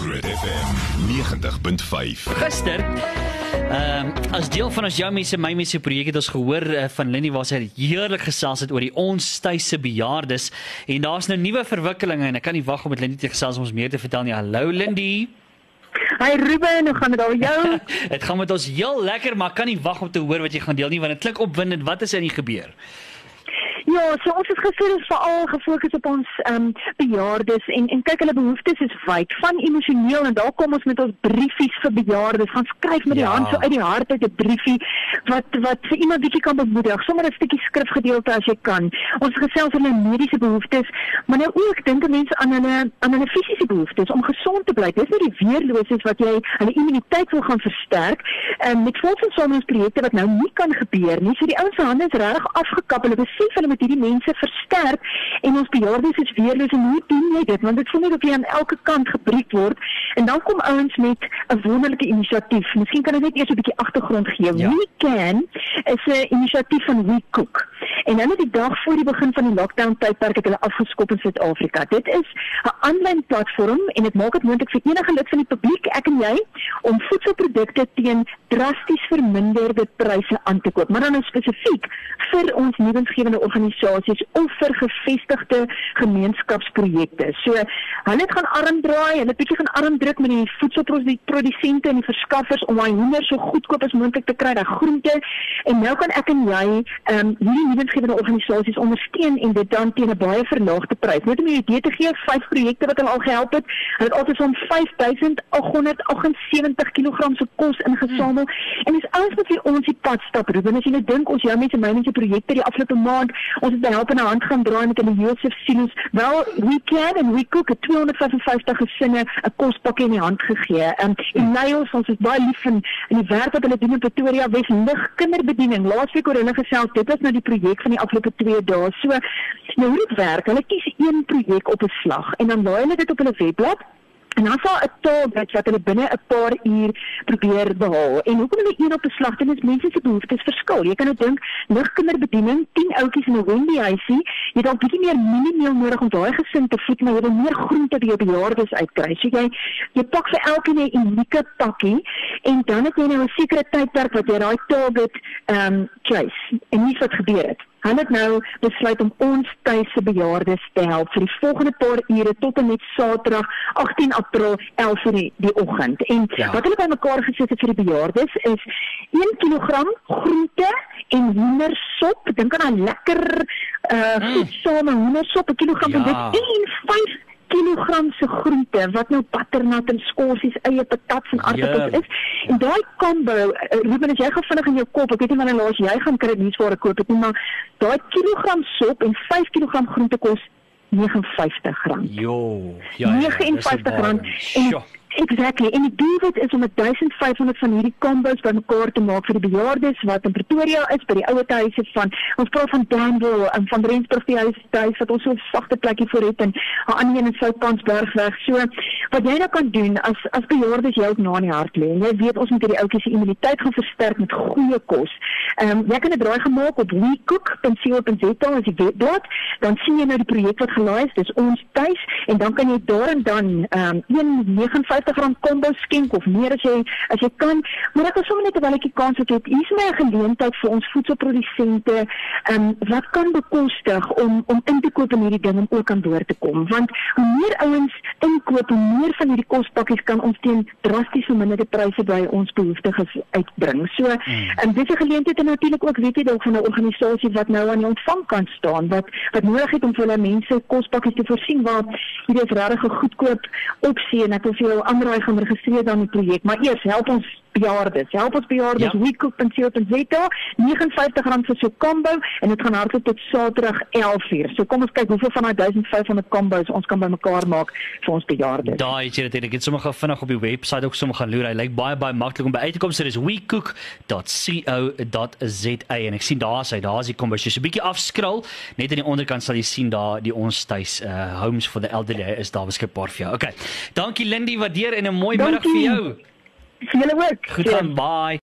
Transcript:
Groot FM 90.5. Gister Ehm um, as deel van ons jou mense my mense projek het ons gehoor uh, van Lindy waar sy heerlik gesels het oor die ons tuise bejaardes en daar's nou nuwe verwikkelinge en ek kan nie wag om met Lindy te gesels om ons meer te vertel nie. Hallo Lindy. Hi Ruben, hoe gaan dit al met jou? Dit gaan met ons heel lekker, maar kan nie wag om te hoor wat jy gaan deel nie want dit klink opwindend. Wat is in die gebeur? Ja, so ons het gister is veral gefokus op ons ehm um, bejaardes en en kyk hulle behoeftes is wyd, van emosioneel en daar kom ons met ons briefies vir bejaardes, gaan skryf met die ja. hand so uit die hart uit 'n briefie wat wat vir iemand bietjie kan bemoedig, sommer 'n stukkie skrifgedeelte as jy kan. Ons gesels oor hulle mediese behoeftes, maar nou ook dink mense aan hulle aan hulle fisiese behoeftes om gesond te bly. Dis nie die weerloosheid wat jy hulle immuniteit wil gaan versterk en um, met volksgesondheidsprojekte wat nou nie kan gebeur nie. So die ouens se hande is regtig afgekap. Hulle besef hulle met hierdie mense versterk en ons bejaardes is weerloos en hoe doen jy dit? Want dit voel net of jy aan elke kant gebreek word. En dan kom ouens met 'n wonderlike inisiatief. Miskien kan ek net eers 'n bietjie agtergrond gee. Ja. we can is 'n inisiatief van we en hulle die dag voor die begin van die lockdown tydperk het hulle afgeskop in Suid-Afrika dit is 'n aanlyn platform en dit maak dit moontlik vir enige lid van die publiek ek en jy om voedselprodukte teen drasties verminderde pryse aan te koop maar dan spesifiek vir ons nuwensgewende organisasies of vir gevestigde gemeenskapsprojekte. So hulle gaan arm draai, hulle bietjie gaan arm druk met die voedselprodusente en die verskaffers om daai hoender so goedkoop as moontlik te kry, daai groente. En nou kan ek en jy ehm um, hierdie organisasies ondersteun en dit dan teen 'n baie verlaagde prys. Net om 'n idee te gee, vyf projekte wat hulle al gehelp het, hulle het altyd van 5878 kg se kos ingesamel. Hmm. En dis alles wat vir ons die pad stap, Ruben. As jy net dink ons jou mense my mense projekte die afgelope maand, ons het help in 'n hand gaan draai met hulle Josef silos. Wel, we can and we cook 255 gesinne 'n kospakkie in die hand gegee. Um, en Niels, ons is baie lief in in die werk wat hulle doen in Pretoria Wes lig kinderbediening. Laasweek oor hulle gesels, dit was nou die projek van die afgelope 2 dae. So, nou hoe dit werk, hulle kies een projek op 'n slag en dan laai hulle dit op hulle webblad En dan sal 'n target wat hulle binne 'n paar uur probeer behaal. En hoekom hulle een op 'n slag doen is mense se behoeftes verskil. Jy kan nou dink, ligkinderbediening, 10 ouetjies in 'n Wendy huisie, jy dalk bietjie meer mieliemeel nodig om daai gesin te voed, maar jy wil meer groente by jou bejaardes uitkry. So jy jy pak vir elkeen 'n unieke pakkie en dan het jy nou 'n sekere tydperk wat jy daai target ehm um, chase. En nie wat gebeur het. Hulle het nou besluit om ons tuise bejaardes te help vir die volgende paar ure tot en met Saterdag 18 April 11:00 die, die oggend. En ja. wat hulle bymekaar gesit het vir die bejaardes is 1 kg groente en hoendersop. Dink aan 'n lekker uh mm. voedsame hoendersop, 'n kilogram ja. van dit en 5 kilogram se groente wat nou butternut en skorsies, eie patats en aardappels yeah. is. En daai combo, uh, Ruben, as jy gou vinnig in jou kop, ek weet nie wanneer laas jy gaan kry nuus waar ek koop dit nie, maar daai kilogram sop en 5 kg groente kos R59. Jo, ja. R59 ja, en Exactly. En die doel is om 1500 van hierdie combos bymekaar te maak vir die bejaardes wat in Pretoria is by die ouer huise van ons praat van Danville en van Rensburg die huis daar wat ons so 'n sagte plekkie vir het en 'n ander een in Soutpansbergweg. So wat jy nou kan doen as as bejaardes jy ook na in die hart lê. Jy weet ons moet hierdie ouetjies se immuniteit gaan versterk met goeie kos. Ehm um, jy kan 'n draai gemaak op wecook.co.za as jy webblad, dan sien jy nou die projek wat gelaai is. Dis ons tuis en dan kan jy daar en dan ehm um, 195 R50 kombo skenk of meer as jy as jy kan. Maar ek wil sommer net terwyl ek die kans het, hier is my 'n geleentheid vir ons voedselprodusente, ehm um, wat kan bekostig om om in te koop in hierdie ding om ook aan boord te kom. Want hoe meer ouens inkoop, hoe meer van hierdie kospakkies kan ons teen drasties verminderde pryse by ons behoeftiges uitbring. So, hmm. en um, dit is 'n geleentheid en natuurlik ook weet jy dalk van 'n organisasie wat nou aan die ontvangkant staan wat wat nodig het om vir hulle mense kospakkies te voorsien waar hierdie is regtig 'n goedkoop opsie en ek wil vir jou aanraai gaan registreer dan die projek, maar eers help ons bejaardes. Help ons bejaardes ja. weekcook.co.za R59 vir so combo en dit gaan hardloop tot Saterdag 11:00. So kom ons kyk hoeveel van daai 1500 combos ons kan bymekaar maak vir ons bejaardes. Daai het jy dit ek het sommer gou vinnig op die webwerf ook sommer gaan loer. Hy lyk baie baie maklik om by uit te kom. So dis weekcook.co.za en ek sien daar sy daar's die combos. Jy's 'n bietjie afskrol. Net aan die onderkant sal jy sien daar die ons tuis uh homes for the elderly is daar beskikbaar vir jou. Okay. Dankie Lindy, waardeer en 'n mooi middag vir jou. Julle ook. Goed dan, bye.